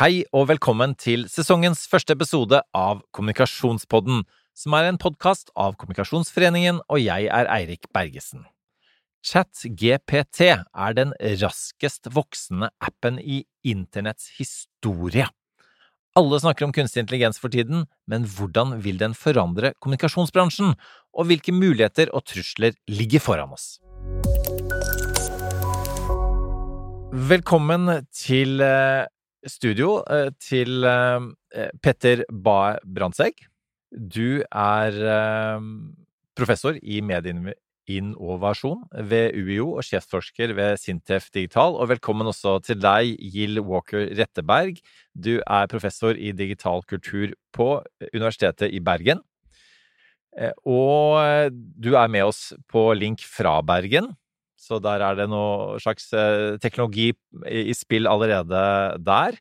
Hei og velkommen til sesongens første episode av Kommunikasjonspodden, som er en podkast av Kommunikasjonsforeningen, og jeg er Eirik Bergesen. ChatGPT er den raskest voksende appen i internetts historie. Alle snakker om kunstig intelligens for tiden, men hvordan vil den forandre kommunikasjonsbransjen, og hvilke muligheter og trusler ligger foran oss? Velkommen til eh, studio eh, til eh, Petter Bae Brandtzæg. Du er professor i medieinnovasjon ved UiO og sjefsforsker ved Sintef Digital. Og velkommen også til deg, Gill Walker Retteberg. Du er professor i digital kultur på Universitetet i Bergen. Og du er med oss på link fra Bergen. Så der er det noe slags eh, teknologi i spill allerede der.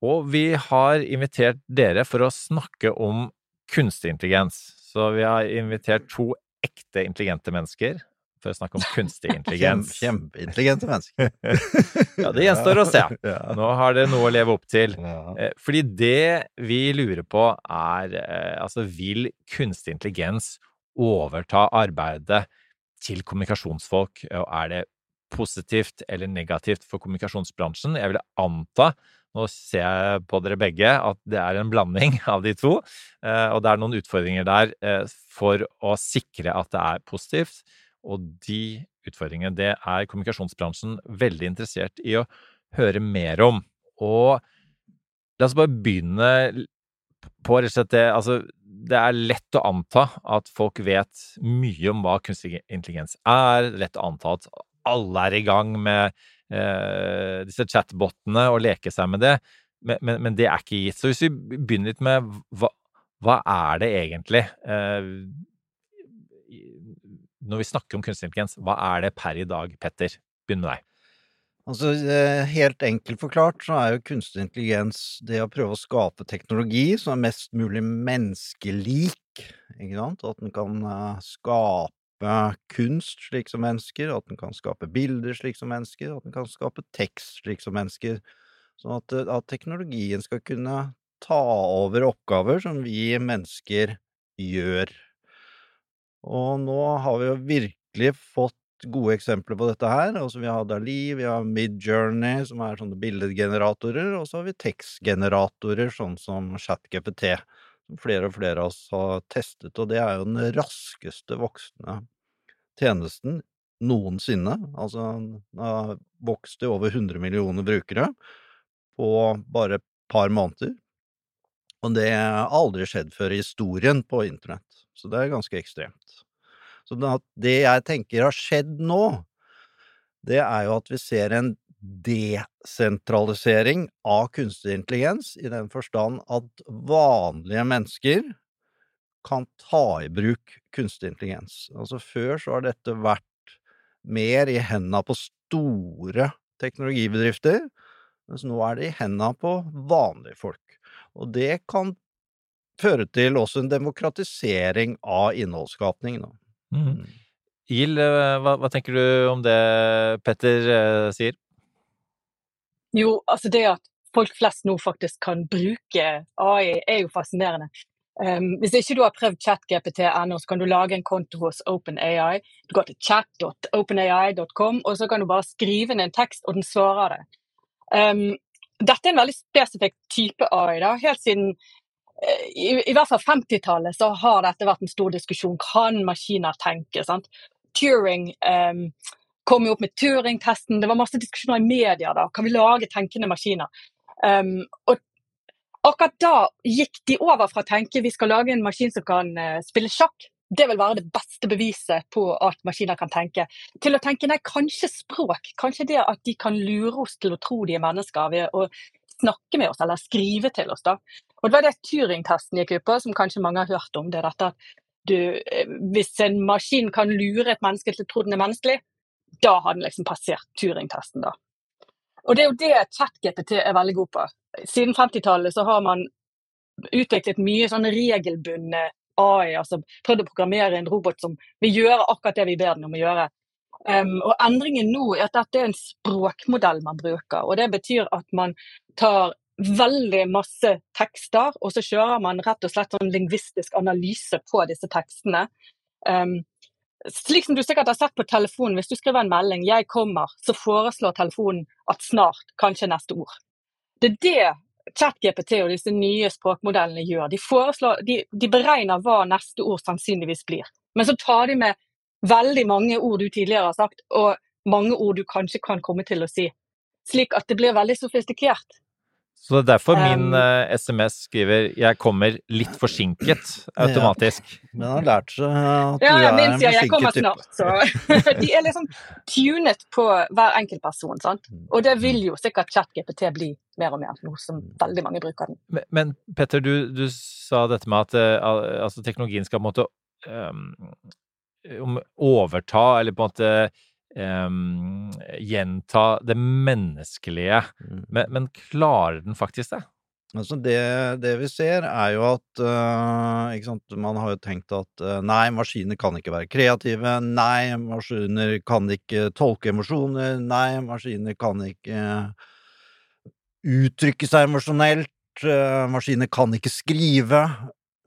Og vi har invitert dere for å snakke om kunstig intelligens. Så vi har invitert to ekte intelligente mennesker for å snakke om kunstig intelligens. Kjempeintelligente mennesker. ja, det gjenstår å se. Nå har dere noe å leve opp til. Eh, fordi det vi lurer på, er eh, altså Vil kunstig intelligens overta arbeidet til kommunikasjonsfolk, og er det positivt eller negativt for kommunikasjonsbransjen? Jeg vil anta, nå ser jeg på dere begge, at det er en blanding av de to, eh, og det er noen utfordringer der eh, for å sikre at det er positivt, og de utfordringene det er kommunikasjonsbransjen veldig interessert i å høre mer om. Og la oss bare begynne på rett og slett det Altså, det er lett å anta at folk vet mye om hva kunstig intelligens er. Lett å anta at alle er i gang med eh, disse chatbotene og leker seg med det, men, men, men, det er ikke gitt. Så hvis vi begynner litt med hva, hva er det egentlig eh, Når vi snakker om kunstig intelligens, hva er det per i dag, Petter? Begynn med deg. Altså, eh, helt enkelt forklart så er jo kunstig intelligens det å prøve å skape teknologi som er mest mulig menneskelik, ikke sant? At den kan eh, skape kunst slik som mennesker, at den kan skape bilder slik som mennesker, at den kan skape tekst slik som mennesker. Sånn at, eh, at teknologien skal kunne ta over oppgaver som vi mennesker gjør. Og nå har vi jo virkelig fått gode eksempler på dette her. Altså, vi har Dali, vi har Midjourney, som er sånne bildegeneratorer, og så har vi tekstgeneratorer, sånn som ChatGPT, som flere og flere av oss har testet, og det er jo den raskeste voksne tjenesten noensinne. Altså, den har vokst til over 100 millioner brukere på bare et par måneder. Og det har aldri skjedd før i historien på internett, så det er ganske ekstremt. Så det jeg tenker har skjedd nå, det er jo at vi ser en desentralisering av kunstig intelligens, i den forstand at vanlige mennesker kan ta i bruk kunstig intelligens. Altså før så har dette vært mer i henda på store teknologibedrifter, mens nå er det i henda på vanlige folk. Og det kan føre til også en demokratisering av innholdsskapning. Da. Mm. Gild, eh, hva, hva, tenker du om det Petter eh, sier? Jo, altså det at folk flest nå faktisk kan bruke AI, er jo fascinerende. Um, hvis ikke du har prøvd chatgpt.no, så kan du lage en konto hos OpenAI. Du går til chat.openai.com, og så kan du bare skrive inn en tekst, og den svarer deg. Um, dette er en veldig spesifikk type AI. da, Helt siden i, i, hvert fall 50-tallet så har dette vært en stor diskusjon. Kan maskiner tenke? sant? Turing um, kom jo opp med Turing-testen. Det var masse diskusjoner i media da. Kan vi lage tenkende maskiner? Um, og akkurat da gikk de over fra å tenke vi skal lage en maskin som kan uh, spille sjakk. Det vil være det beste beviset på at maskiner kan tenke. Til å tenke nei, kanskje språk. Kanskje det at de kan lure oss til å tro de er mennesker ved å snakke med oss eller skrive til oss. da. Og Det var det Turing-testen gikk ut på, som kanskje mange har hørt om. det dette du, eh, Hvis en maskin kan lure et menneske til å tro den er menneskelig, da har den liksom passert Turing-testen. da. Og Det er jo det ChatGPT er veldig god på. Siden 50-tallet så har man utviklet mye sånn regelbundne AI, altså prøvd å programmere en robot som vil gjøre akkurat det vi ber den om å gjøre. Um, og Endringen nå er at dette er en språkmodell man bruker. og Det betyr at man tar veldig masse tekster, og så kjører man rett og slett sånn lingvistisk analyse på disse tekstene. Um, slik som du sikkert har sett på telefonen, hvis du skriver en melding 'jeg kommer', så foreslår telefonen at snart, kanskje neste ord. Det er det ChatGPT og disse nye språkmodellene gjør. De, foreslår, de, de beregner hva neste ord sannsynligvis blir. Men så tar de med veldig mange ord du tidligere har sagt, og mange ord du kanskje kan komme til å si. Slik at det blir veldig sofistikert. Så det er derfor min uh, SMS skriver 'jeg kommer litt forsinket' automatisk. Ja, men han har lært seg at ja, du er en forsinket type. snart', så De er liksom tunet på hver enkelt person, sant. Og det vil jo sikkert ChatGPT bli mer og mer, nå som veldig mange bruker den. Men, men Petter, du, du, sa dette med at uh, altså, teknologien skal på en måte um, overta, eller på en måte um, gjenta det menneskelige. Mm. Men, men, klarer den faktisk det? Altså det, det vi ser, er jo at uh, Man har jo tenkt at uh, nei, maskiner kan ikke være kreative. Nei, maskiner kan ikke tolke emosjoner. Nei, maskiner kan ikke uttrykke seg emosjonelt. Uh, maskiner kan ikke skrive.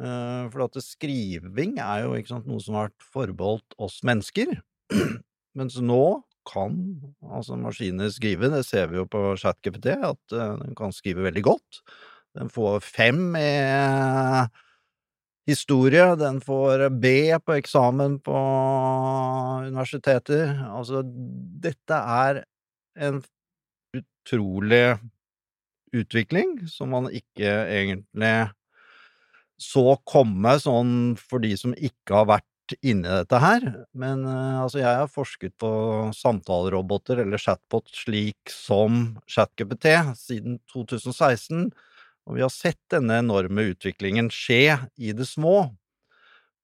for at skriving er jo ikke sant, noe som har vært forbeholdt oss mennesker. Mens nå kan altså maskiner skrive, det ser vi jo på ChatGPT, at uh, den kan skrive veldig godt. Den får fem i historie, den får B på eksamen på universiteter. Altså, dette er en utrolig utvikling som man ikke egentlig så komme sånn for de som ikke har vært inni dette her, men uh, altså jeg har forsket på samtaleroboter eller chatbot slik som ChatGPT siden 2016, og vi har sett denne enorme utviklingen skje i det små.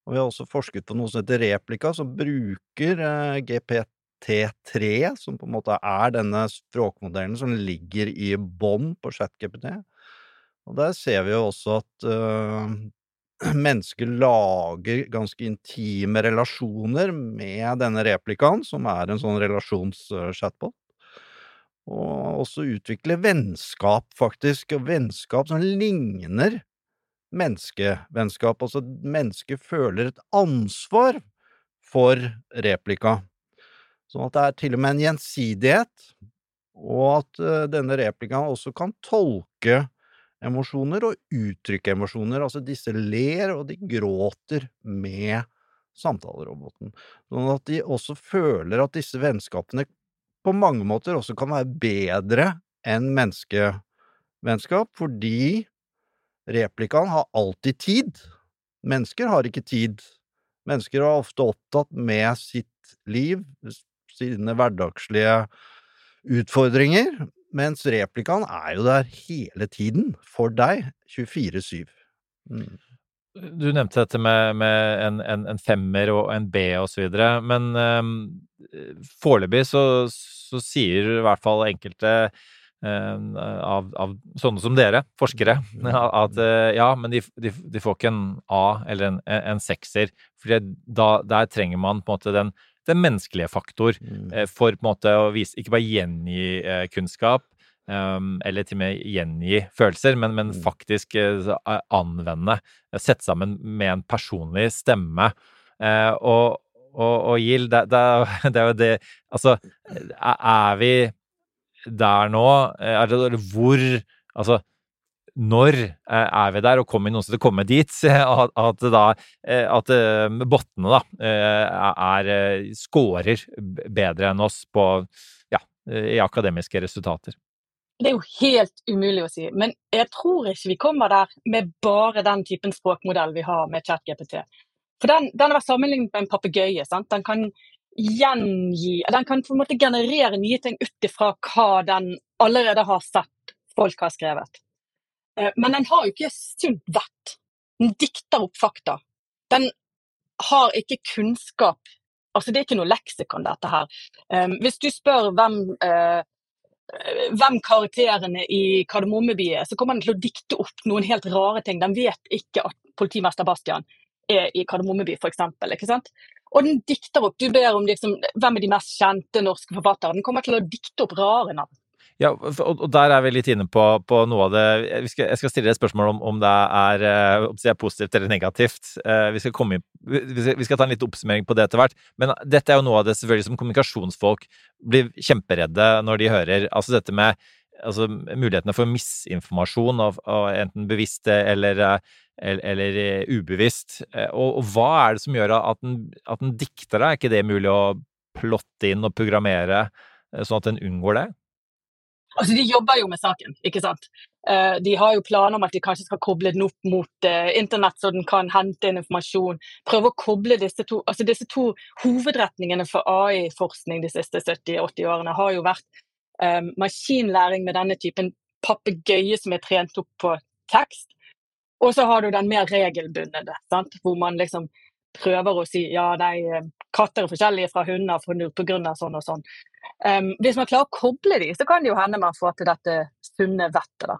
Og vi har også forsket på noe som heter Replika, som bruker uh, GPT3, som på en måte er denne språkmodellen som ligger i bånn på ChatGPT. Og der ser vi jo også at uh, mennesker lager ganske intime relasjoner med denne replikaen, som er en sånn relasjonschatbot. Og også utvikle vennskap, faktisk, og vennskap som ligner menneskevennskap. Altså, mennesket føler et ansvar for replika. Sånn at det er til og med en gjensidighet, og at uh, denne replikaen også kan tolke emosjoner og uttrykke emosjoner. Altså disse ler og de gråter med samtaleroboten. Sånn at de også føler at disse vennskapene på mange måter også kan være bedre enn menneskevennskap, fordi replikaen har alltid tid. Mennesker har ikke tid. Mennesker er ofte opptatt med sitt liv, sine hverdagslige utfordringer, mens replikaen er jo der hele tiden, for deg, 24-7. Mm. Du nevnte dette med, med en, en, en, femmer og en B og så videre, men um, foreløpig så, så, sier i hvert fall enkelte um, av, av, sånne som dere, forskere, at uh, ja, men de, de, de, får ikke en A eller en, en sekser, for der trenger man på en måte den den menneskelige faktor mm. Eh, for på en måte å vise Ikke bare gjengi eh, kunnskap, um, eller til og med gjengi følelser, men, men mm. faktisk uh, anvende. Sette sammen med en personlig stemme. Uh, og, og, og Gild, det, det, det, er jo det Altså, er vi der nå? Er det, hvor Altså når eh, er vi der, og kommer til å komme dit at, at, da, eh, at eh, bottene da er, scorer bedre enn oss på, ja, i akademiske resultater? Det er jo helt umulig å si, men jeg tror ikke vi kommer der med bare den typen språkmodell vi har med ChatGPT. For den, den har vært sammenlignet med en papegøye. Den kan gjengi Den kan på en måte generere nye ting ut ifra hva den allerede har sett folk har skrevet. Eh, men den har jo ikke sunt vett. Den dikter opp fakta. Den har ikke kunnskap. Altså, det er ikke noe leksikon, dette her. Um, hvis du spør hvem, uh, hvem karakterene i Kardemommeby er, så kommer den til å dikte opp noen helt rare ting. Den vet ikke at politimester Bastian er i Kardemommeby, f.eks. Og den dikter opp. Du ber om liksom, hvem er de mest kjente norske forfatterne. Den kommer til å dikte opp rare navn. Ja, og, der er vi litt inne på, på noe av det Jeg skal stille deg et spørsmål om, om det er, eh, om det er positivt eller negativt. Eh, vi skal, komme, vi, skal, vi skal, ta en litt oppsummering på det etter hvert. Men dette er jo noe av det selvfølgelig som kommunikasjonsfolk blir kjemperedde når de hører. Altså dette med altså, mulighetene for misinformasjon, og, og enten bevisst eller, eller, eller ubevisst. Og, og, hva er det som gjør at en, at en dikter det? Er ikke det mulig å plotte inn og programmere sånn at en unngår det? Altså, De jobber jo med saken, ikke sant. Uh, de har jo planer om at de kanskje skal koble den opp mot uh, internett, så den kan hente inn informasjon. Prøve å koble disse to altså disse to hovedretningene for AI-forskning de siste 70-80 årene har jo vært um, maskinlæring med denne typen papegøye som er trent opp på tekst. Og så har du den mer regelbundne, hvor man liksom prøver å si ja, de katter er forskjellige fra hunder pga. sånn og sånn. Um, hvis man klarer å koble de, så kan det jo hende man får til dette sunne vettet. da.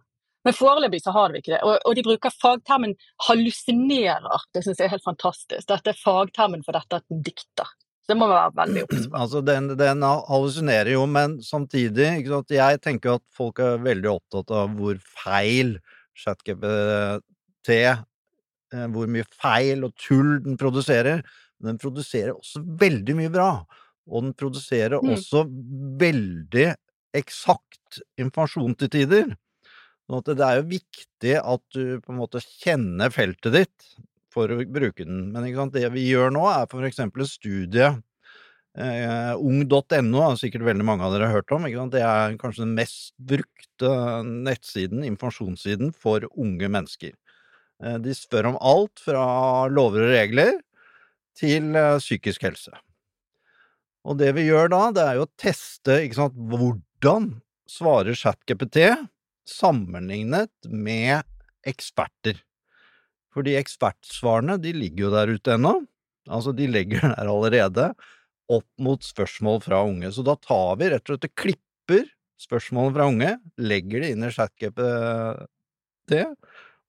Men foreløpig så har vi ikke det. Og, og de bruker fagtermen 'hallusinerer'. Det syns jeg er helt fantastisk. Dette er fagtermen for dette at den dikter. Det må være veldig obs Altså, den, den, hallusinerer jo, men samtidig sant? Jeg tenker at folk er veldig opptatt av hvor feil ChatGPT eh, Hvor mye feil og tull den produserer. Men den produserer også veldig mye bra. Og den produserer mm. også veldig eksakt informasjon til tider. Sånn at det er jo viktig at du på en måte kjenner feltet ditt for å bruke den. Men det vi gjør nå, er for eksempel en studie eh, Ung.no har sikkert veldig mange av dere hørt om. Det er kanskje den mest brukte nettsiden, informasjonssiden, for unge mennesker. Eh, de spør om alt fra lover og regler til eh, psykisk helse. Og det vi gjør da, det er jo å teste sant, hvordan svarer ChatGPT sammenlignet med eksperter. Fordi ekspertsvarene de ligger jo der ute ennå. Altså, de ligger der allerede opp mot spørsmål fra unge. Så da tar vi rett og slett og klipper spørsmålene fra unge, legger det inn i ChatGPT,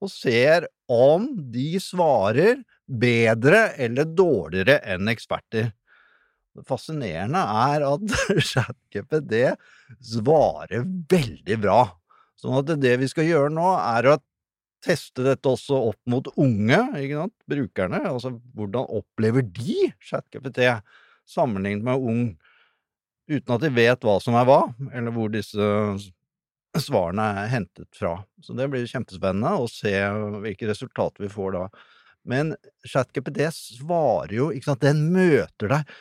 og ser om de svarer bedre eller dårligere enn eksperter. Fascinerende er at ChatGPD svarer veldig bra. Sånn at det vi skal gjøre nå, er å teste dette også opp mot unge, ikke sant, brukerne. Altså hvordan opplever de ChatGPT sammenlignet med ung, uten at de vet hva som er hva, eller hvor disse svarene er hentet fra. Så det blir kjempespennende å se hvilke resultater vi får da. Men ChatGPT svarer jo, ikke sant, den møter deg.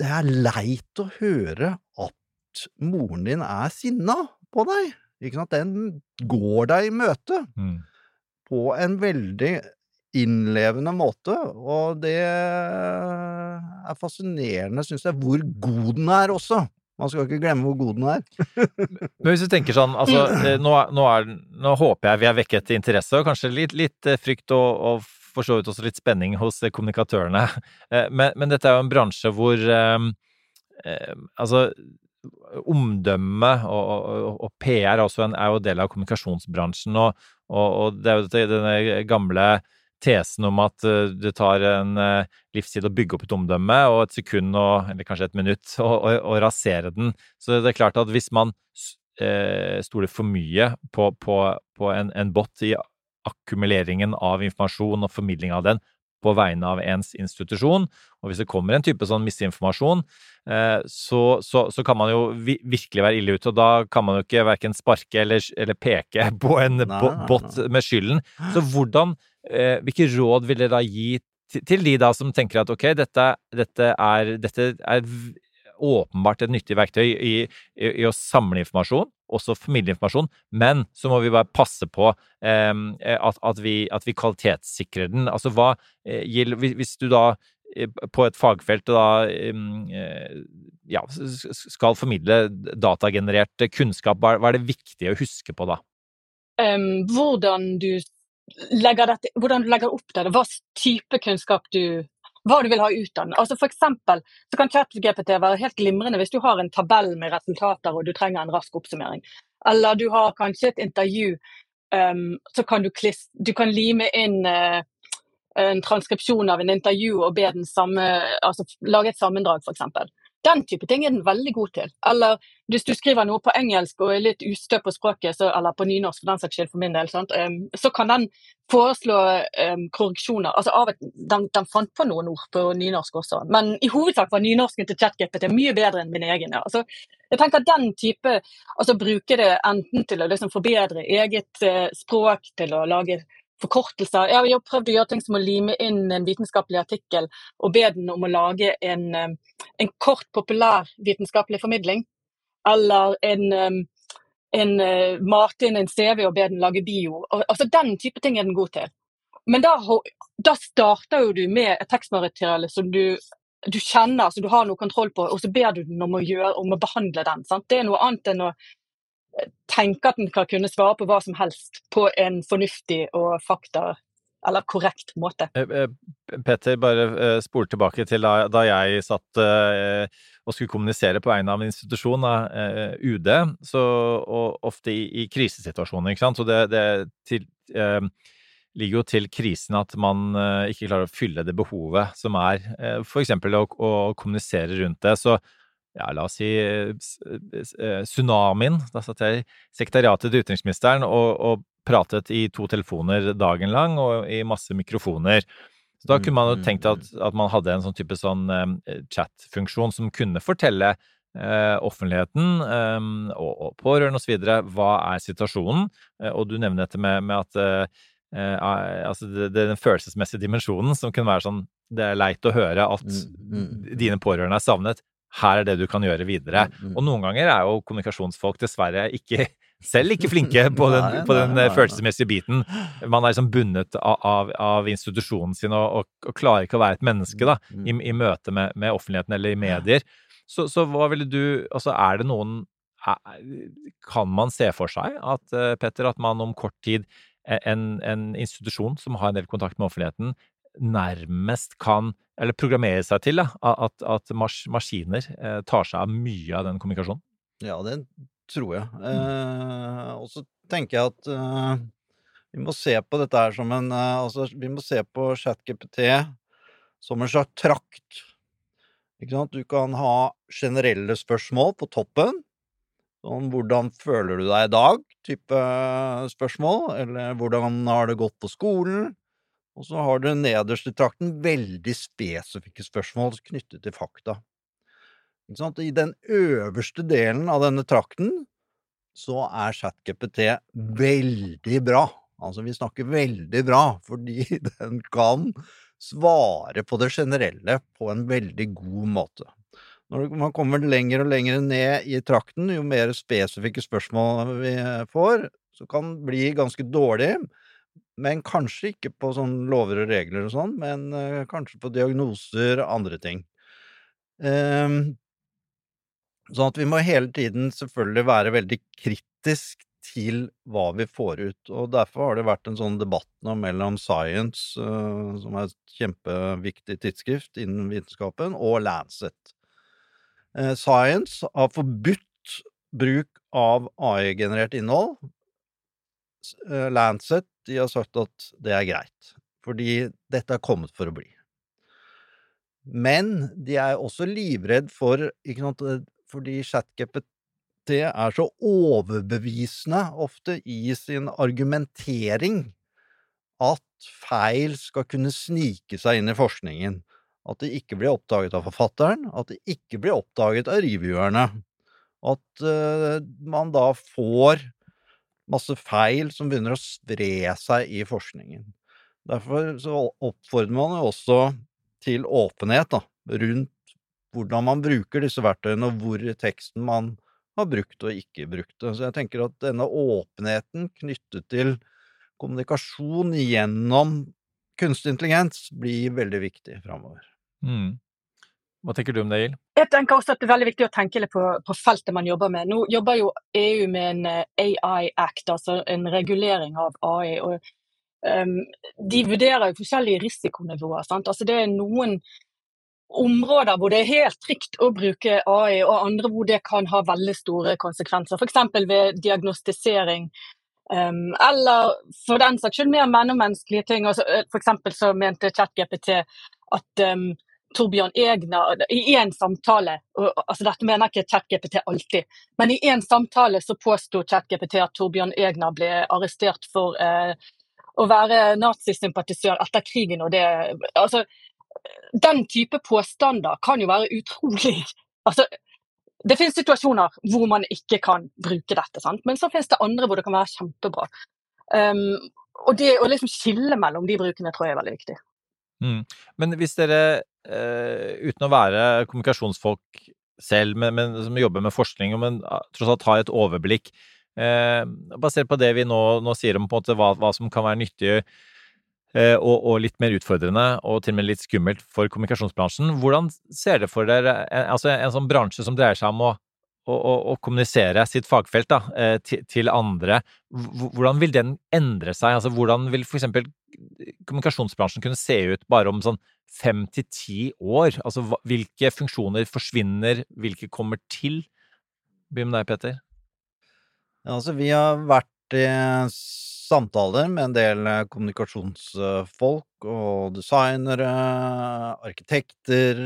Det er leit å høre at moren din er sinna på deg. Ikke sant? Den går deg i møte mm. på en veldig innlevende måte, og det er fascinerende, syns jeg, hvor god den er også. Man skal ikke glemme hvor god den er. Men hvis du tenker sånn, altså eh, nå, nå, er, nå, håper jeg vi har vekket interesse, og kanskje litt, litt eh, frykt og, og for så vidt også litt spenning hos kommunikatørene. Eh, men, men dette er jo en bransje hvor eh, Altså, omdømme og, og, og, PR også en, er jo del av kommunikasjonsbransjen. Og, og, det er jo denne gamle tesen om at det tar en livstid å bygge opp et omdømme, og et sekund, og, eller kanskje et minutt, å rasere den. Så det er klart at hvis man stoler for mye på, på, på en, en bot i akkumuleringen av informasjon og formidling av den, på vegne av ens institusjon. Og hvis det kommer en type sånn misinformasjon, eh, så, så, så, kan man jo virkelig være ille ute. Og da kan man jo ikke verken sparke eller, eller peke på en båt bot med skylden. Så hvordan eh, Hvilke råd vil dere da gi til de da som tenker at ok, dette, dette, er, dette er åpenbart et nyttig verktøy i, i, i å samle informasjon, også familieinformasjon, men så må vi bare passe på eh, at, at, vi, at, vi, kvalitetssikrer den. Altså hva eh, Hvis du da eh, på et fagfelt da eh, ja, skal formidle datagenerert kunnskap, hva er det viktig å huske på da? Um, hvordan du legger dette, hvordan du legger opp det, hva type kunnskap du hva du vil ha ut av den. Altså for eksempel, så kan ChatGPT være helt glimrende hvis du har en tabell med resultater og du trenger en rask oppsummering. Eller du har kanskje et intervju, um, så kan du, klist, du kan lime inn uh, en transkripsjon av en intervju og be den samme, altså lage et sammendrag, f.eks. Den type ting er den veldig god til. Eller hvis du skriver noe på engelsk og er litt ustø på språket, så, eller på nynorsk for den saks skyld for min del, um, så kan den foreslå um, korreksjoner. Altså, av et, den, den, fant på noen ord på nynorsk også, men i hovedsak var nynorsken til ChatGPT mye bedre enn min egen. Ja. Altså, jeg tenker at den type, altså Bruke det enten til å liksom forbedre eget uh, språk, til å lage forkortelser. Jeg har prøvd å gjøre ting som å lime inn en vitenskapelig artikkel og be den om å lage en, en kort, populær vitenskapelig formidling. Eller en, en mate inn en CV og be den lage bio. Altså Den type ting er den god til. Men da, da starter jo du med et tekstmateriale som du, du kjenner, som du har noe kontroll på, og så ber du den om å, gjøre, om å behandle den. Sant? Det er noe annet enn å tenke at den kan kunne svare på hva som helst på en fornuftig og fakta eller korrekt måte. Eh, eh, Petter, bare eh, spol tilbake til da, jeg satt og skulle kommunisere på vegne av en institusjon, UD, så, og ofte i, i krisesituasjoner. ikke sant? Så det, det til, eh, ligger jo til krisen at man ikke klarer å fylle det behovet som er, for f.eks. Å, å kommunisere rundt det. Så ja, la oss si eh, tsunamien. Da satt jeg i sekretariatet til utenriksministeren og, og, pratet i to telefoner dagen lang og i masse mikrofoner. Så da kunne man jo mm, tenkt at, mm. at man hadde en sånn type sånn um, chat-funksjon som kunne fortelle uh, offentligheten um, og, og pårørende osv. hva er situasjonen. Uh, og du nevner dette med, med at uh, altså det, det, den følelsesmessige dimensjonen som kunne være sånn Det er leit å høre at mm, dine pårørende er savnet her er det du kan gjøre videre. Mm, mm. Og noen ganger er jo kommunikasjonsfolk dessverre ikke selv ikke flinke på den, nei, på den nei, nei, følelsesmessige biten. Man er liksom bundet av, av, av institusjonen sin og, og, og, klarer ikke å være et menneske da, mm, i, i møte med, med, offentligheten eller i medier. Så, så, hva ville du Altså, er det noen Kan man se for seg at, eh, Petter, at man om kort tid en, en institusjon som har en del kontakt med offentligheten, nærmest kan eller programmere seg til da, at, at mas maskiner eh, tar seg av mye av den kommunikasjonen? Ja, det tror jeg. Mm. Eh, og så tenker jeg at eh, vi må se på dette her som en eh, Altså, vi må se på ChatGPT som en slags trakt. Ikke sant? Du kan ha generelle spørsmål på toppen. Sånn 'hvordan føler du deg i dag?' type spørsmål. Eller 'hvordan har det gått på skolen?' Og så har du nederst i trakten veldig spesifikke spørsmål knyttet til fakta. I den øverste delen av denne trakten så er ChatGPT veldig bra. Altså, vi snakker veldig bra, fordi den kan svare på det generelle på en veldig god måte. Når man kommer lenger og lenger ned i trakten, jo mer spesifikke spørsmål vi får, så kan det bli ganske dårlig. Men kanskje ikke på sånn lover og regler og sånn, men uh, kanskje på diagnoser og andre ting. Um, sånn at vi må hele tiden selvfølgelig være veldig kritisk til hva vi får ut. Og derfor har det vært en sånn debatt nå mellom Science, uh, som er et kjempeviktig tidsskrift innen vitenskapen, og Lancet. Uh, Science har forbudt bruk av AI-generert innhold. Lancet de har sagt at det er greit, fordi dette er kommet for å bli. Men de er også livredd for ikke noe, Fordi ChatGPT er så overbevisende ofte i sin argumentering at feil skal kunne snike seg inn i forskningen. At det ikke blir oppdaget av forfatteren, at det ikke blir oppdaget av reviewerne. At uh, man da får masse feil som begynner å spre seg i forskningen. Derfor så oppfordrer man jo også til åpenhet da, rundt hvordan man bruker disse verktøyene, og hvor i teksten man har brukt og ikke brukt det. Så jeg tenker at denne åpenheten knyttet til kommunikasjon gjennom kunstig intelligens blir veldig viktig framover. Mm. Hva tenker du om det, Gil? Jeg tenker også at det er veldig viktig å tenke litt på, på, feltet man jobber med. Nå jobber jo EU med en eh, AI Act, altså en regulering av AI. og um, De vurderer jo forskjellige risikonivåer. Sant? Altså det er noen områder hvor det er helt trygt å bruke AI, og andre hvor det kan ha veldig store konsekvenser. F.eks. ved diagnostisering. Um, eller for den saks skyld mer mellommenneskelige ting. Altså, F.eks. så mente ChatGPT at um, Torbjørn Egner i én samtale altså Dette mener ikke ChatGPT alltid, men i én samtale så påsto ChatGPT at Torbjørn Egner ble arrestert for eh, å være nazisympatisør etter krigen. og det, altså, Den type påstander kan jo være utrolig altså, Det finnes situasjoner hvor man ikke kan bruke dette, sant? men så finnes det andre hvor det kan være kjempebra. Um, og det å liksom skille mellom de brukene tror jeg er veldig viktig. Mm. Men hvis dere, uten å være kommunikasjonsfolk selv, men, men, som jobber med forskning, men uh, tross alt har et overblikk, uh, basert på det vi nå, nå sier om måte, hva, hva, som kan være nyttig og, og, litt mer utfordrende, og til og med litt skummelt for kommunikasjonsbransjen, hvordan ser dere for dere altså en sånn bransje som dreier seg om å, å, kommunisere sitt fagfelt da, eh, til, til, andre, hvordan vil den endre seg? Altså, hvordan vil f.eks. kommunikasjonsbransjen kunne se ut bare om sånn fem til ti år? Altså, hvilke funksjoner forsvinner, hvilke kommer til? Begynn med deg, Peter. Ja, altså, vi har vært i samtaler med en del kommunikasjonsfolk og designere, arkitekter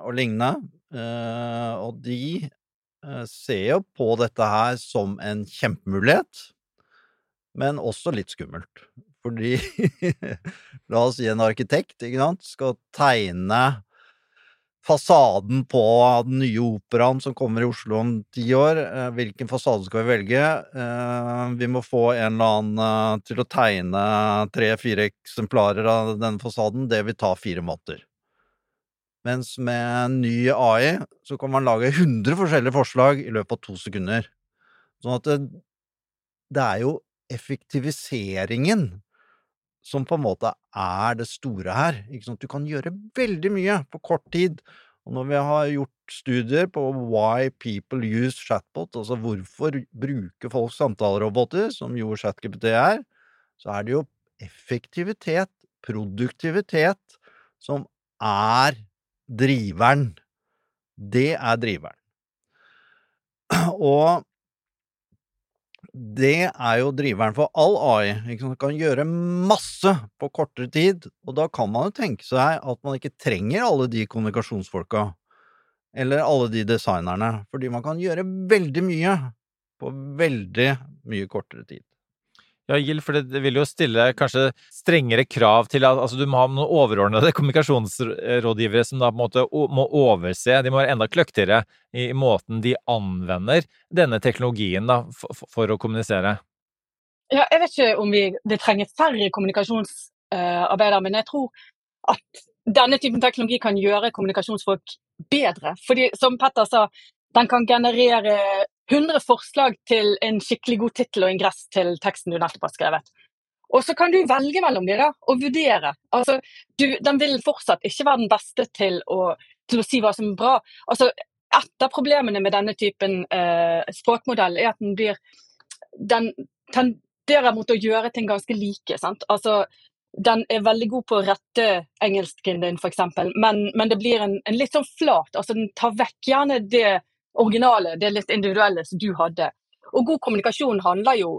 og lignende. Og de Eh, ser jo på dette her som en kjempemulighet, men også litt skummelt. Fordi La oss si en arkitekt, ikke sant, skal tegne fasaden på den nye operaen som kommer i Oslo om ti år. Eh, hvilken fasade skal vi velge? Eh, vi må få en eller annen til å tegne tre-fire eksemplarer av denne fasaden. Det vil ta fire måneder. Mens med ny AI så kan man lage 100 forskjellige forslag i løpet av to sekunder. Sånn at det, det er jo effektiviseringen som på en måte er det store her. Ikke sant? Du kan gjøre veldig mye på kort tid. Og når vi har gjort studier på why people use chatbot, altså hvorfor bruker folk samtaleroboter, som jo ChatGPT er, så er det jo effektivitet, produktivitet, som er driveren. Det er driveren. Og det er jo driveren for all AI. Ikke sant? kan gjøre masse på kortere tid, og da kan man jo tenke seg at man ikke trenger alle de kommunikasjonsfolka, eller alle de designerne, fordi man kan gjøre veldig mye på veldig mye kortere tid. Ja, Gild, for det vil jo stille kanskje strengere krav til at altså, du må ha noen overordnede kommunikasjonsrådgivere som da på en måte må overse, de må være enda kløktigere i måten de anvender denne teknologien da, for, for å kommunisere. Ja, jeg vet ikke om vi, vi trenger færre kommunikasjonsarbeidere, men jeg tror at denne typen teknologi kan gjøre kommunikasjonsfolk bedre. Fordi som Petter sa, den kan generere 100 forslag til en skikkelig god tittel og ingress til teksten du nettopp har skrevet. Og så kan du velge mellom da, og vurdere. Altså, du, den vil fortsatt ikke være den beste til å, til å si hva som er bra. Altså, et av problemene med denne typen eh, språkmodell er at den blir Den tenderer mot å gjøre ting ganske like. sant? Altså, den er veldig god på å rette engelsken din, f.eks., men, men det blir en, en, litt sånn flat. altså Den tar vekk gjerne det originale, det litt individuelle som du hadde. Og god kommunikasjon handler jo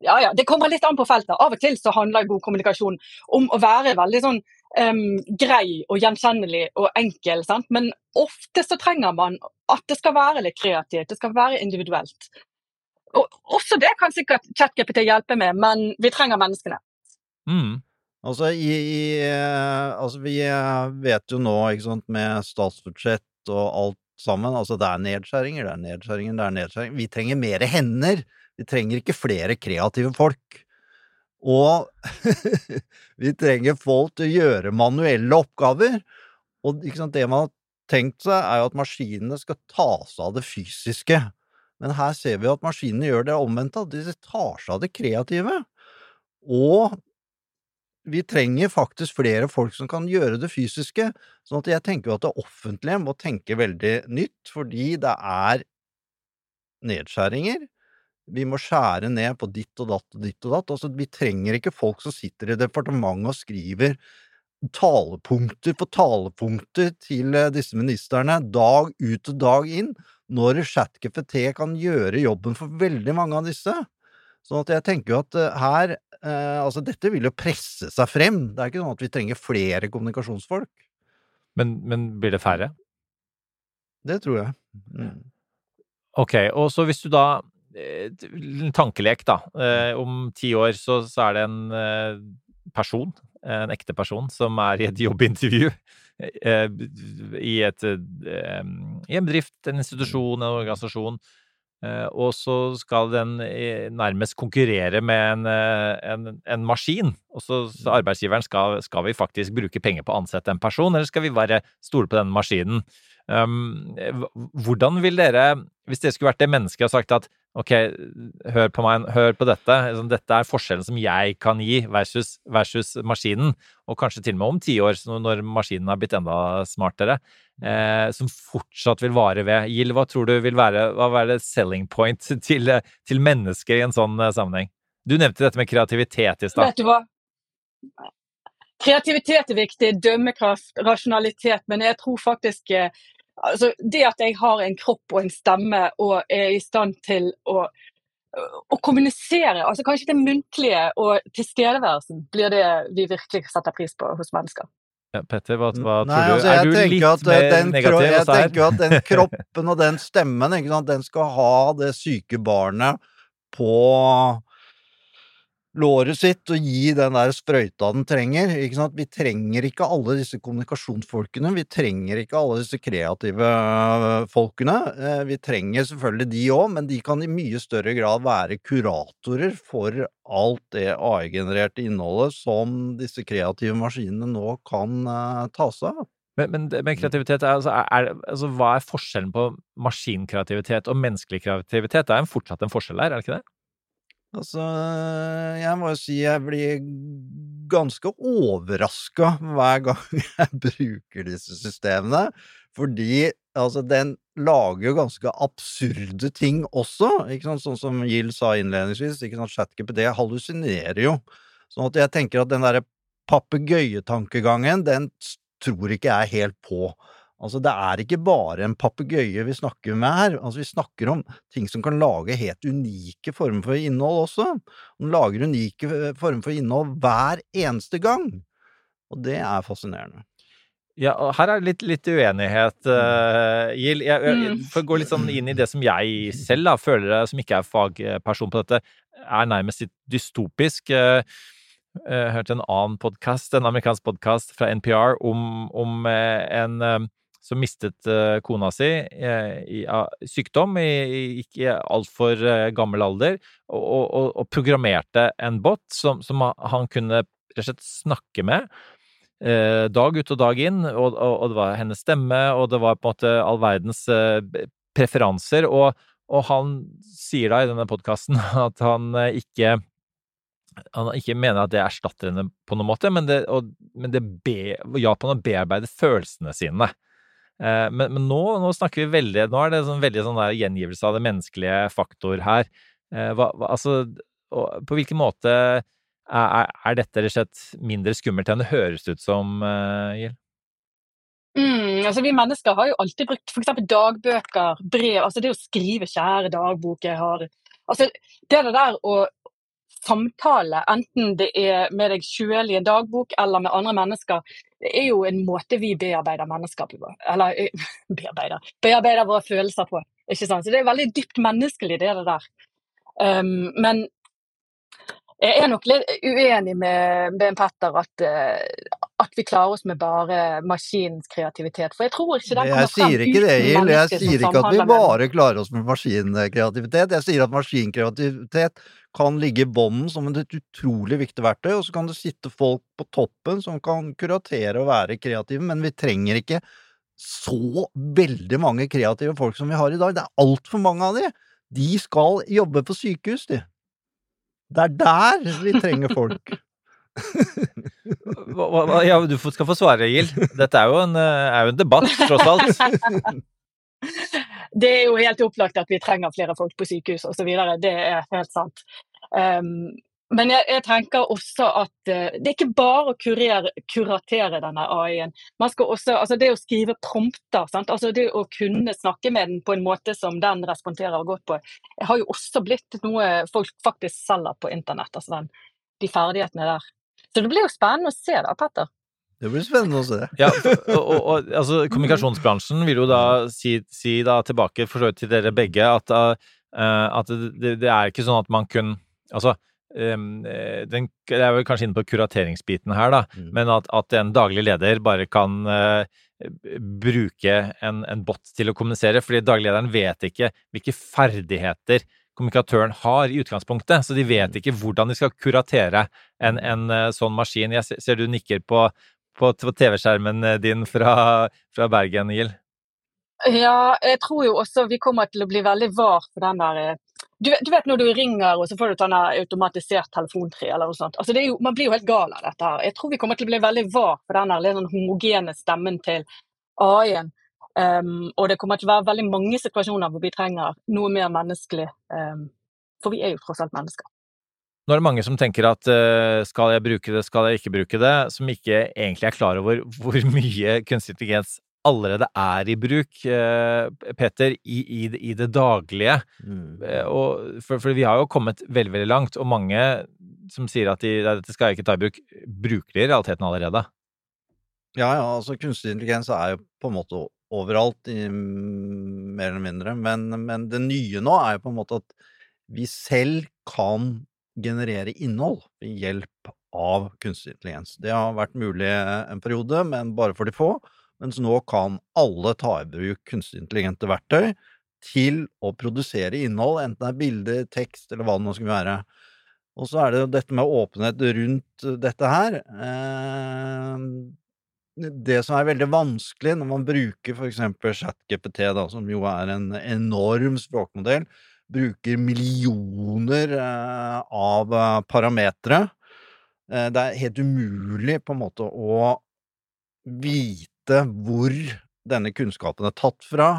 ja, ja, Det kommer litt an på feltet. Av og til så handler god kommunikasjon om å være veldig sånn um, grei og gjenkjennelig og enkel. Sant? Men ofte så trenger man at det skal være litt kreativt, det skal være individuelt. Og også det kan sikkert ChatGPT hjelpe med, men vi trenger menneskene. Mm. Altså, i, i, eh, altså, vi eh, vet jo nå, ikke sant, med statsbudsjett og alt sammen. Altså, det er nedskjæringer, det er nedskjæringer, det er nedskjæringer. Vi trenger mer hender. Vi trenger ikke flere kreative folk. Og vi trenger folk til å gjøre manuelle oppgaver. Og sant, det man har tenkt seg, er jo at maskinene skal ta seg av det fysiske. Men her ser vi at maskinene gjør det omvendte, de tar seg av det kreative. Og vi trenger faktisk flere folk som kan gjøre det fysiske. Sånn at jeg tenker at det offentlige må tenke veldig nytt, fordi det er nedskjæringer. Vi må skjære ned på ditt og datt og ditt og datt. Altså, vi trenger ikke folk som sitter i departementet og skriver talepunkter på talepunkter til eh, disse ministerne dag ut og dag inn, når ChatGPT kan gjøre jobben for veldig mange av disse. Sånn at jeg tenker jo at eh, her eh, Altså, dette vil jo presse seg frem. Det er ikke sånn at vi trenger flere kommunikasjonsfolk. Men, men blir det færre? Det tror jeg. Mm. Ok, og så hvis du da En tankelek, da. Om ti år så, så er det en person, en ekte person, som er i et jobbintervju i, et, i en bedrift, en institusjon, en organisasjon. Og så skal den nærmest konkurrere med en, en, en maskin. Og så, så arbeidsgiveren skal, skal, vi faktisk bruke penger på å ansette en person, eller skal vi bare stole på den maskinen? Um, hvordan vil dere, hvis dere skulle vært det mennesket og sagt at ok, hør på meg, hør på dette, liksom, dette er forskjellen som jeg kan gi versus, versus maskinen, og kanskje til og med om ti år, når maskinen har blitt enda smartere, eh, som fortsatt vil vare ved. Gild, hva tror du vil være, hva vil være selling point til, til mennesker i en sånn uh, sammenheng? Du nevnte dette med kreativitet i stad. Vet du hva? Kreativitet er viktig, dømmekraft, rasjonalitet, men jeg tror faktisk eh, altså, det at jeg har en kropp og en stemme og er i stand til å, å kommunisere, altså kanskje det muntlige og tilstedeværelsen, blir det vi virkelig setter pris på hos mennesker. Ja, Petter, hva, hva Nei, tror du? Altså, er du litt at, mer den, negativ? Jeg tenker at den kroppen og den stemmen, den skal ha det syke barnet på låret sitt og gi den der sprøyta den trenger. Vi trenger ikke alle disse kommunikasjonsfolkene, vi trenger ikke alle disse kreative øh, folkene. Eh, vi trenger selvfølgelig de òg, men de kan i mye større grad være kuratorer for alt det AI-genererte innholdet som disse kreative maskinene nå kan uh, ta seg av. Men, men, men, kreativitet altså, er, altså, Hva er forskjellen på maskinkreativitet og menneskelig kreativitet? Det er en fortsatt en forskjell der, er det ikke det? Altså, jeg må jo si jeg blir ganske overraska hver gang jeg bruker disse systemene, fordi altså, den lager jo ganske absurde ting også, ikke sant, sånn som Gill sa innledningsvis, ikke sant, ChatGPT hallusinerer jo, sånn at jeg tenker at den derre papegøyetankegangen, den tror ikke jeg helt på. Altså, det er ikke bare en papegøye vi snakker med her. Altså, vi snakker om ting som kan lage helt unike former for innhold også. Den lager unike eh, former for innhold hver eneste gang. Og det er fascinerende. Ja, og her er litt, litt uenighet, uh, Gild. Jeg, jeg, jeg, For å gå litt sånn inn i det som jeg selv da, føler, som ikke er fagperson på dette, er nærmest litt dystopisk. Uh, jeg hørte en annen podkast, en amerikansk podkast fra NPR, om, om en som mistet uh, kona si uh, i sykdom i, ikke altfor uh, gammel alder, og, og, og, programmerte en bot som, som, han kunne rett og slett snakke med dag ut og dag inn, og, og, det var hennes stemme, og det var på en måte all verdens preferanser, og, han sier da i denne podkasten at han ikke han ikke mener at det erstatter henne på noen måte, men det, og, men det be, hjalp han å bearbeide følelsene sine. Eh, men, men nå, nå, snakker vi veldig Nå er det sånn veldig sånn der gjengivelse av det menneskelige faktor her. Eh, hva, hva, altså, på hvilken måte er, er, dette rett og slett mindre skummelt enn det høres ut som, uh, Gild? Mm, altså vi mennesker har jo alltid brukt f.eks. dagbøker, brev Altså det å skrive 'kjære dagbok', jeg har Altså det der å samtale, enten det er med deg sjøl i en dagbok eller med andre mennesker, det er jo en måte vi bearbeider mennesker på. Eller eh, bearbeider, bearbeider våre følelser på. ikke sant? Så det er veldig dypt menneskelig, det der. Um, men jeg er nok litt uenig med Ben Petter at, uh, at vi klarer oss med bare maskinens kreativitet. For jeg tror ikke den kommer frem uten mennesker Jeg sier ikke det, Gild. Jeg sier ikke at vi bare klarer oss med maskinkreativitet. Jeg sier at maskinkreativitet kan ligge i bånden som et utrolig viktig verktøy, og så kan det sitte folk på toppen som kan kuratere og være kreative, men vi trenger ikke så veldig mange kreative folk som vi har i dag. Det er altfor mange av de. De skal jobbe på sykehus, de. Det er der vi trenger folk. ja, du skal få svare, Gild. Dette er jo en, eh, er jo en debatt, tross alt. Det er jo helt opplagt at vi trenger flere folk på sykehus osv. Det er helt sant. Um, men jeg, jeg, tenker også at uh, det er ikke bare å kurere, kuratere denne AI-en. Man skal også, altså Det å skrive prompter, sant? altså det å kunne snakke med den på en måte som den responderer godt på, har jo også blitt noe folk faktisk selger på internett. altså den, De ferdighetene der. Så det blir jo spennende å se da, Petter. Det blir spennende å se. Ja, og, og, og altså, kommunikasjonsbransjen vil jo da si, si da tilbake for så vidt til dere begge at, uh, at det, det, er ikke sånn at man kun Altså, um, den, jeg er vel kanskje inne på kurateringsbiten her, da, mm. men at, at, en daglig leder bare kan uh, bruke en, en, bot til å kommunisere, fordi dagliglederen vet ikke hvilke ferdigheter kommunikatøren har i utgangspunktet, så de vet mm. ikke hvordan de skal kuratere en, en sånn maskin. Jeg ser du nikker på, på, TV-skjermen din fra, fra Bergen, Gild. Ja, jeg tror jo også vi kommer til å bli veldig var for den der du, du, vet når du ringer og så får du automatisert telefontre eller noe sånt. Altså jo, man blir jo helt gal av dette her. Jeg tror vi kommer til å bli veldig var på den sånn homogene stemmen til AI-en. Um, ehm, og det kommer til å være veldig mange situasjoner hvor vi trenger noe mer menneskelig. Um, for vi er jo tross alt mennesker. Nå er det mange som tenker at uh, skal jeg bruke det, skal jeg ikke bruke det, som ikke egentlig er klar over hvor mye kunstig intelligens allerede er i bruk, uh, Peter, i, i, i, det daglige. Mm. Og, for, for, vi har jo kommet veldig, veldig langt, og mange som sier at de, dette skal jeg ikke ta i bruk, bruker det i realiteten allerede. Ja, ja, altså kunstig intelligens er jo på en måte overalt, i, mer eller mindre. Men, men det nye nå er jo på en måte at vi selv kan generere innhold ved hjelp av kunstig intelligens. Det har vært mulig en periode, men bare for de få. Mens nå kan alle ta i bruk kunstig intelligente verktøy til å produsere innhold, enten det er bilder, tekst eller hva det nå skal være. Og så er det jo dette med åpenhet rundt dette her. Eh, det som er veldig vanskelig når man bruker for eksempel ChatGPT, da, som jo er en enorm språkmodell, bruker millioner eh, av eh, parametere. Eh, det er helt umulig på en måte å vite hvor denne kunnskapen er tatt fra,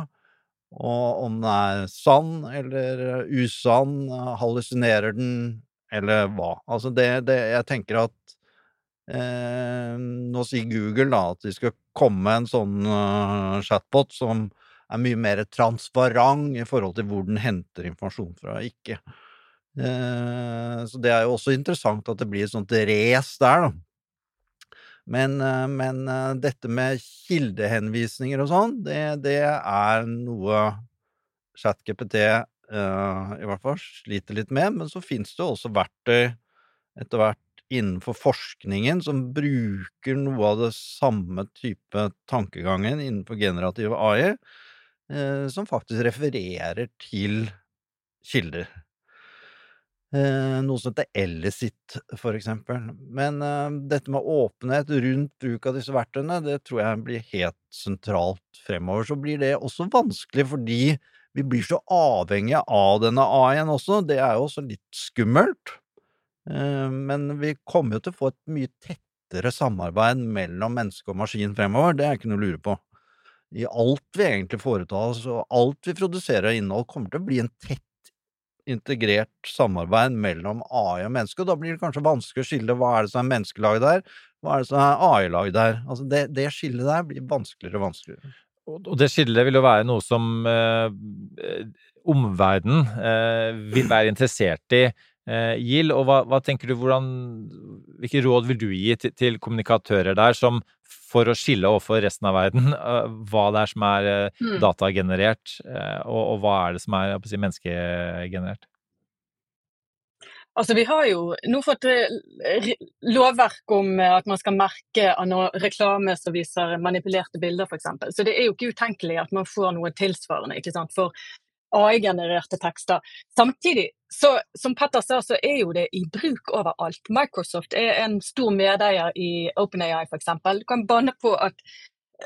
og om den er sann eller usann, hallusinerer den, eller hva. Altså det, det Jeg tenker at eh, Nå sier Google da at de skal komme med en sånn uh, chatbot som er mye mer transparent i forhold til hvor den henter informasjon fra og ikke. Eh, så det er jo også interessant at det blir et sånt race der, da. Men, eh, men, eh, dette med kildehenvisninger og sånn, det, det er noe ChatGPT uh, i hvert fall sliter litt med. Men så fins det også verktøy etter hvert innenfor forskningen som bruker noe av det samme type tankegangen innenfor generativ AI, som faktisk refererer til kilder. Eh, noe som heter Ellicit, for eksempel. Men eh, dette med åpenhet rundt bruk av disse verktøyene, det tror jeg blir helt sentralt fremover. Så blir det også vanskelig fordi vi blir så avhengige av denne AI-en også. Det er jo også litt skummelt. Eh, men vi kommer jo til å få et mye tettere samarbeid mellom menneske og maskin fremover. Det er ikke noe å lure på i alt vi egentlig foretar oss, og alt vi produserer av innhold, kommer til å bli en tett integrert samarbeid mellom AI og menneske, og da blir det kanskje vanskelig å skille hva er det som er menneskelag der, hva er det som er AI-lag der. Altså det, det skillet der blir vanskeligere og vanskeligere. Og det skillet vil jo være noe som eh, omverdenen eh, vil være interessert i. Eh, Gild, og hva, hva, tenker du, hvordan, hvilke råd vil du gi til, til, kommunikatører der som for å skille overfor resten av verden uh, hva det er som er uh, datagenerert, uh, og, og, hva er det som er si, menneskegenerert? Altså, Vi har jo nå fått lovverk om at man skal merke reklame som viser manipulerte bilder, f.eks. Så det er jo ikke utenkelig at man får noe tilsvarende. ikke sant? For AI-genererte tekster. Samtidig, så, som Petter sa, så er jo det i bruk overalt. Microsoft er en stor medeier i OpenAI f.eks. Du kan banne på at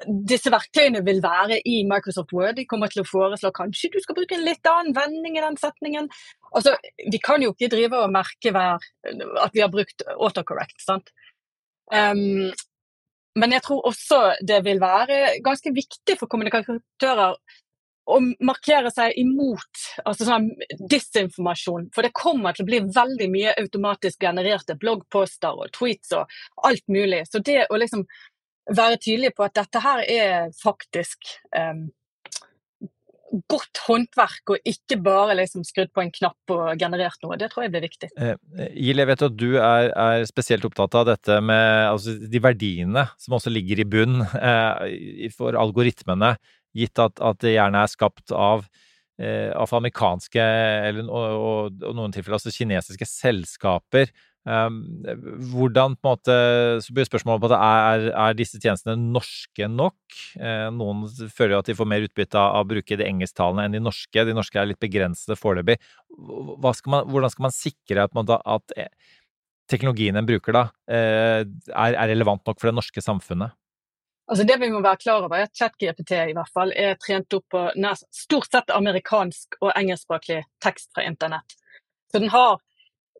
disse verktøyene vil være i Microsoft Word. De kommer til å foreslå kanskje du skal bruke en litt annen vending i den setningen. Altså, vi kan jo ikke drive og merke hver, at vi har brukt autocorrect. sant? Um, men jeg tror også det vil være ganske viktig for kommunikatører å markere seg imot altså sånn disinformasjon. For det kommer til å bli veldig mye automatisk genererte bloggposter og tweets og alt mulig. Så det å liksom være tydelig på at dette her er faktisk um, godt håndverk, og ikke bare liksom skrudd på en knapp og generert noe. Det tror jeg blir viktig. Eh, jeg vet at du er, er, spesielt opptatt av dette med altså, de verdiene som også ligger i bunn eh, for algoritmene, gitt at, at, det gjerne er skapt av eh, afroamerikanske eller og, og, og noen tilfeller altså kinesiske selskaper. Um, hvordan på en måte, så blir spørsmålet på det, er, er disse tjenestene norske nok? Eh, noen føler jo at de får mer utbytte av å bruke de engelsktalende enn de norske. De norske er litt begrensede foreløpig. Hvordan skal man sikre at, at eh, teknologien en bruker da, eh, er, er, relevant nok for det norske samfunnet? Altså det vi må være klar over, er at ChatGPT i hvert fall er trent opp på stort sett amerikansk og engelskspråklig tekst fra internett. Så den har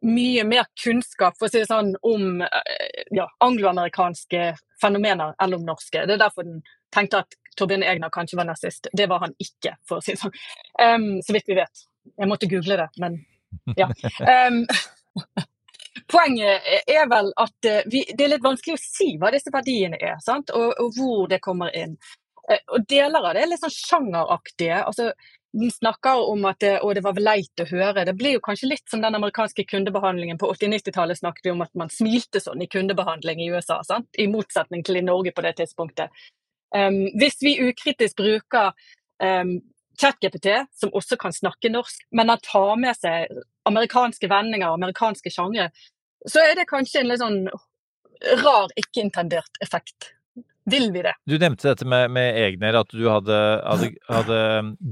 mye mer kunnskap for å si det sånn, om eh, ja, angloamerikanske fenomener enn om norske. Det er derfor den tenkte at Torbjørn Egner kanskje var nazist. Det var han ikke, for å si det sånn. Um, så vidt vi vet. Jeg måtte google det, men ja. Um, poenget er vel at eh, vi, det er litt vanskelig å si hva disse verdiene er, og, og, hvor det kommer inn. Eh, og deler av det er litt sånn sjangeraktige. altså den snakker om at det, og det var leit å høre. Det blir jo kanskje litt som den amerikanske kundebehandlingen på 80-90-tallet snakket vi om at man smilte sånn i kundebehandling i USA, sant? i motsetning til i Norge på det tidspunktet. Um, hvis vi ukritisk bruker um, ChatGPT, som også kan snakke norsk, men han tar med seg amerikanske vendinger, og amerikanske sjangre, så er det kanskje en litt sånn rar, ikke-intendert effekt. Vil vi det? Du nevnte dette med, med Egner, at du hadde, hadde, hadde,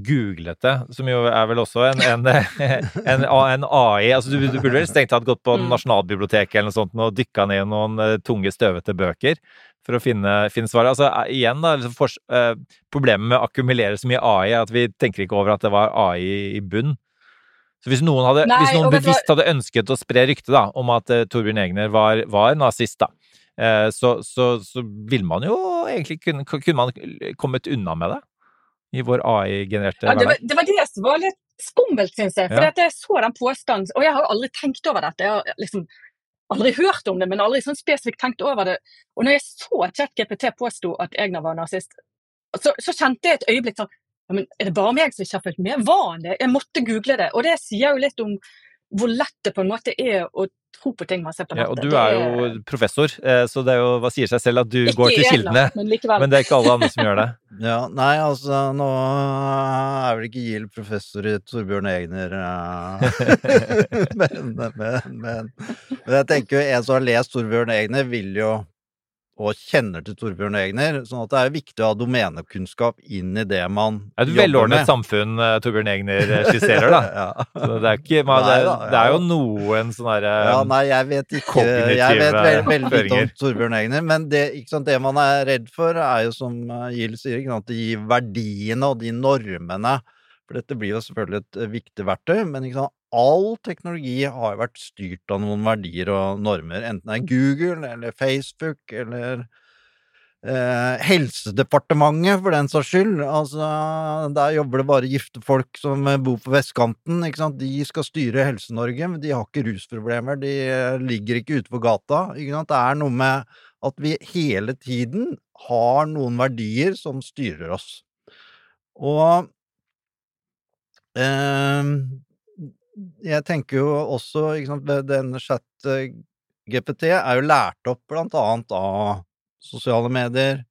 googlet det, som jo er vel også en, en, en, en AI. Altså, du, du, burde vel strengt tatt gått på mm. Nasjonalbiblioteket eller noe sånt og dykka ned i noen uh, tunge, støvete bøker for å finne, finne svaret. Altså, uh, igjen, da, liksom for, eh, Problemet med å akkumulere så mye AI er at vi tenker ikke over at det var AI i bunn. Så hvis noen, hadde, Nei, hvis noen bevisst hadde ønsket å spre ryktet om at Torbjørn Egner var, var nazist, da, uh, så, så, så, ville man jo egentlig kunne, kunne man kommet unna med det i vår AI-genererte ja. Det var det som var litt skummelt, syns jeg. For ja. jeg så den påstanden, og jeg har aldri tenkt over dette. Jeg har liksom aldri hørt om det, men aldri sånn spesifikt tenkt over det. Og når jeg så at ChatGPT påsto at Egner var nazist, så, så, kjente jeg et øyeblikk sånn ja, men Er det bare meg som ikke har fulgt med? Var han det? Jeg måtte google det. Og det sier jo litt om hvor lett det på en måte er å tro på ting man ser på nettet. Ja, og du er jo professor, eh, så det er jo, hva sier seg selv at du ikke går til kildene. Men, men, det er ikke alle andre som gjør det. Ja, nei, altså, nå er vel ikke Gild professor i Torbjørn Egner men, men, men, men, jeg tenker jo en som har lest Torbjørn Egner, vil jo og kjenner til Torbjørn Egner. sånn at det er viktig å ha domenekunnskap inn i det man jobber med. Det er Et velordnet samfunn uh, Torbjørn Egner eh, skisserer, da. ja. Så det er, ikke, man, nei, da, det, er, jo noen sånne derre Ja, nei, jeg vet ikke Jeg vet veldig, veldig lite om Torbjørn Egner, men det, sant, det, man er redd for, er jo som eh, Gild sier, ikke sant, de verdiene og de normene. For dette blir jo selvfølgelig et viktig verktøy, men sant, all teknologi har jo vært styrt av noen verdier og normer, enten det er Google eller Facebook eller eh, Helsedepartementet, for den saks skyld. Altså, der jobber det bare gifte folk som bor på vestkanten, ikke sant. De skal styre Helse-Norge, men de har ikke rusproblemer, de ligger ikke ute på gata, ikke sant. Det er noe med at vi hele tiden har noen verdier som styrer oss. Og eh, jeg tenker jo også sant, Denne chat-GPT er jo lært opp blant annet av sosiale medier,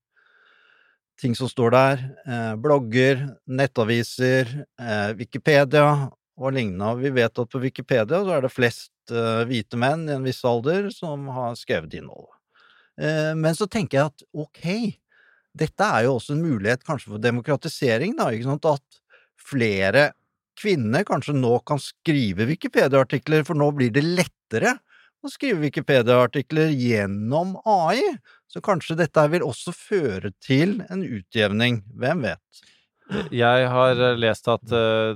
ting som står der, eh, blogger, nettaviser, eh, Wikipedia og lignende. Vi vet at på Wikipedia så er det flest eh, hvite menn i en viss alder som har skrevet innholdet. Eh, men så tenker jeg at ok, dette er jo også en mulighet kanskje for demokratisering, da, ikke sant, at flere kvinner kanskje nå kan skrive Wikipedia-artikler, for nå blir det lettere å skrive Wikipedia-artikler gjennom AI. Så kanskje dette vil også føre til en utjevning. Hvem vet? Jeg har lest at uh,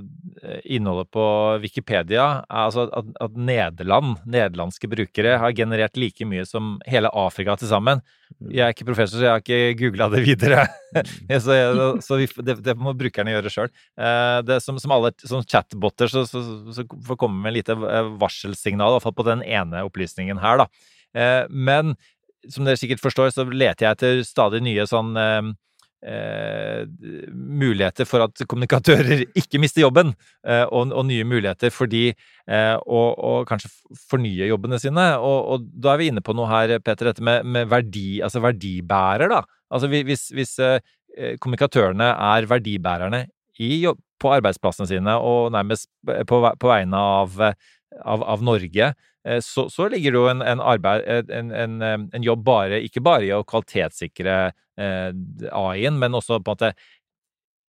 innholdet på Wikipedia altså at, at, Nederland, nederlandske brukere, har generert like mye som hele Afrika til sammen. Mm. Jeg er ikke professor, så jeg har ikke googla det videre. Mm. så, jeg, så vi, det, det, må brukerne gjøre sjøl. Uh, som, som, alle som chatboter så, så, så, får komme med lite eh, varselsignal, i hvert fall på den ene opplysningen her, da. Uh, men som dere sikkert forstår, så leter jeg etter stadig nye sånn eh, muligheter for at kommunikatører ikke mister jobben, eh, og, og, nye muligheter for de eh, å, kanskje fornye jobbene sine. Og, og, da er vi inne på noe her, Peter, dette med, med verdi, altså verdibærer, da. Altså hvis, hvis eh, kommunikatørene er verdibærerne jobb, på arbeidsplassene sine og nærmest på, på vegne av, av, av Norge, Eh, så, så, ligger det jo en, en, arbeid, en, en, jobb bare, ikke bare i å kvalitetssikre eh, AI-en, men også på en måte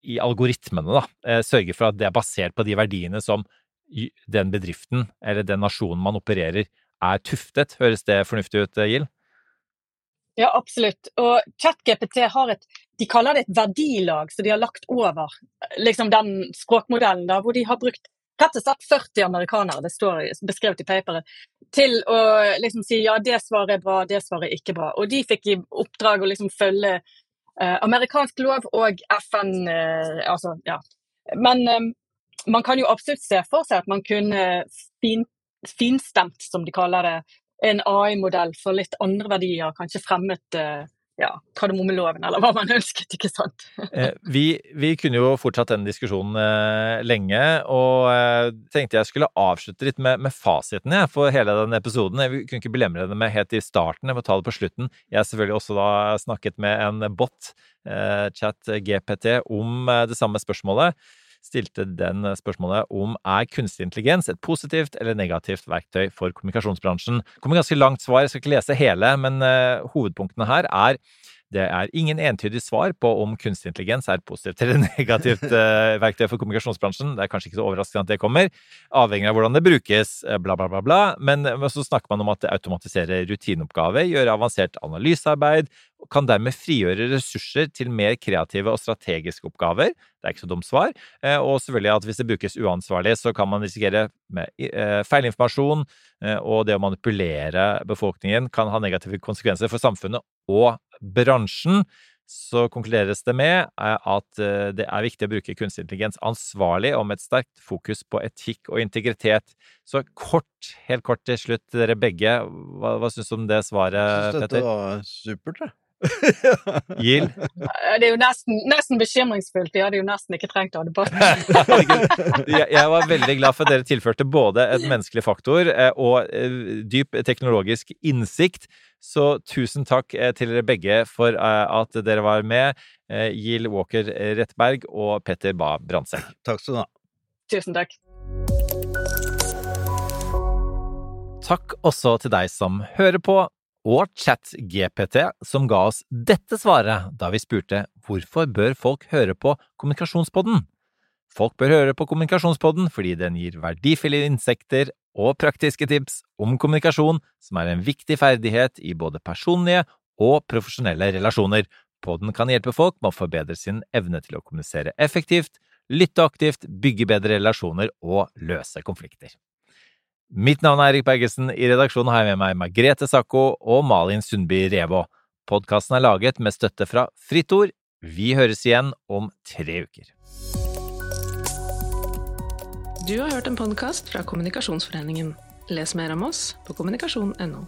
i algoritmene, da. Eh, sørge for at det er basert på de verdiene som den bedriften eller den nasjonen man opererer, er tuftet. Høres det fornuftig ut, Gild? Ja, absolutt. Og ChatGPT har et de kaller det et verdilag som de har lagt over liksom den språkmodellen, da, hvor de har brukt rett og slett 40 amerikanere, det står beskrevet i paperet, til å liksom si ja, det svaret er bra, det svaret er ikke bra. Og de fikk i oppdrag å liksom følge eh, amerikansk lov og FN eh, Altså, ja. Men eh, man kan jo absolutt se for seg at man kunne fin, finstemt, som de kaller det, en AI-modell for litt andre verdier, kanskje fremmet eh, ja, kardemommeloven, eller hva man ønsket, ikke sant. Eh, vi, vi, kunne jo fortsatt den diskusjonen eh, lenge, og eh, tenkte jeg skulle avslutte litt med, med fasiten ja, for hele denne episoden. Jeg kunne ikke belemre det med helt i starten, jeg må ta det på slutten. Jeg har selvfølgelig også da snakket med en bot, eh, chat GPT, om det samme spørsmålet stilte den spørsmålet om er kunstig intelligens et positivt eller negativt verktøy for kommunikasjonsbransjen. Det kommer ganske langt svar, jeg skal ikke lese hele, men uh, hovedpunktene her er det er ingen entydig svar på om kunstig intelligens er et positivt eller negativt uh, verktøy for kommunikasjonsbransjen. Det er kanskje ikke så overraskende at det kommer, avhengig av hvordan det brukes, eh, bla, bla, bla. bla. Men så snakker man om at det automatiserer rutineoppgaver, gjør avansert analysearbeid, og kan dermed frigjøre ressurser til mer kreative og strategiske oppgaver. Det er ikke så dumt svar. Eh, og selvfølgelig at hvis det brukes uansvarlig, så kan man risikere eh, feilinformasjon, eh, og det å manipulere befolkningen kan ha negative konsekvenser for samfunnet og bransjen. Så konkluderes det med at det er viktig å bruke kunstig intelligens ansvarlig og med et sterkt fokus på etikk og integritet. Så kort, helt kort til slutt, dere begge, hva, hva syns du om det svaret, Petter? Jeg syns dette var supert, jeg. Gild? Det er jo nesten, nesten, bekymringsfullt. Vi hadde jo nesten ikke trengt å ha debatt. jeg, jeg var veldig glad for at dere tilførte både et menneskelig faktor eh, og eh, dyp teknologisk innsikt. Så tusen takk eh, til dere begge for at dere var med. Gild Walker Rettberg og Petter Bae Brandtzæg. Takk skal du ha. Tusen takk. Takk også til deg som hører på og ChatGPT, som ga oss dette svaret da vi spurte hvorfor bør folk høre på Kommunikasjonspodden? Folk bør høre på Kommunikasjonspodden fordi den gir verdifulle insekter og praktiske tips om kommunikasjon, som er en viktig ferdighet i både personlige og profesjonelle relasjoner. Podden kan hjelpe folk med å forbedre sin evne til å kommunisere effektivt, lytte aktivt, bygge bedre relasjoner og løse konflikter. Mitt navn er Erik Bergesen. I redaksjonen har jeg med meg Margrethe Sakko og Malin Sundby Revå. Podkasten er laget med støtte fra Fritt Ord. Vi høres igjen om tre uker. Du har hørt en podkast fra Kommunikasjonsforeningen. Les mer om oss på kommunikasjon.no.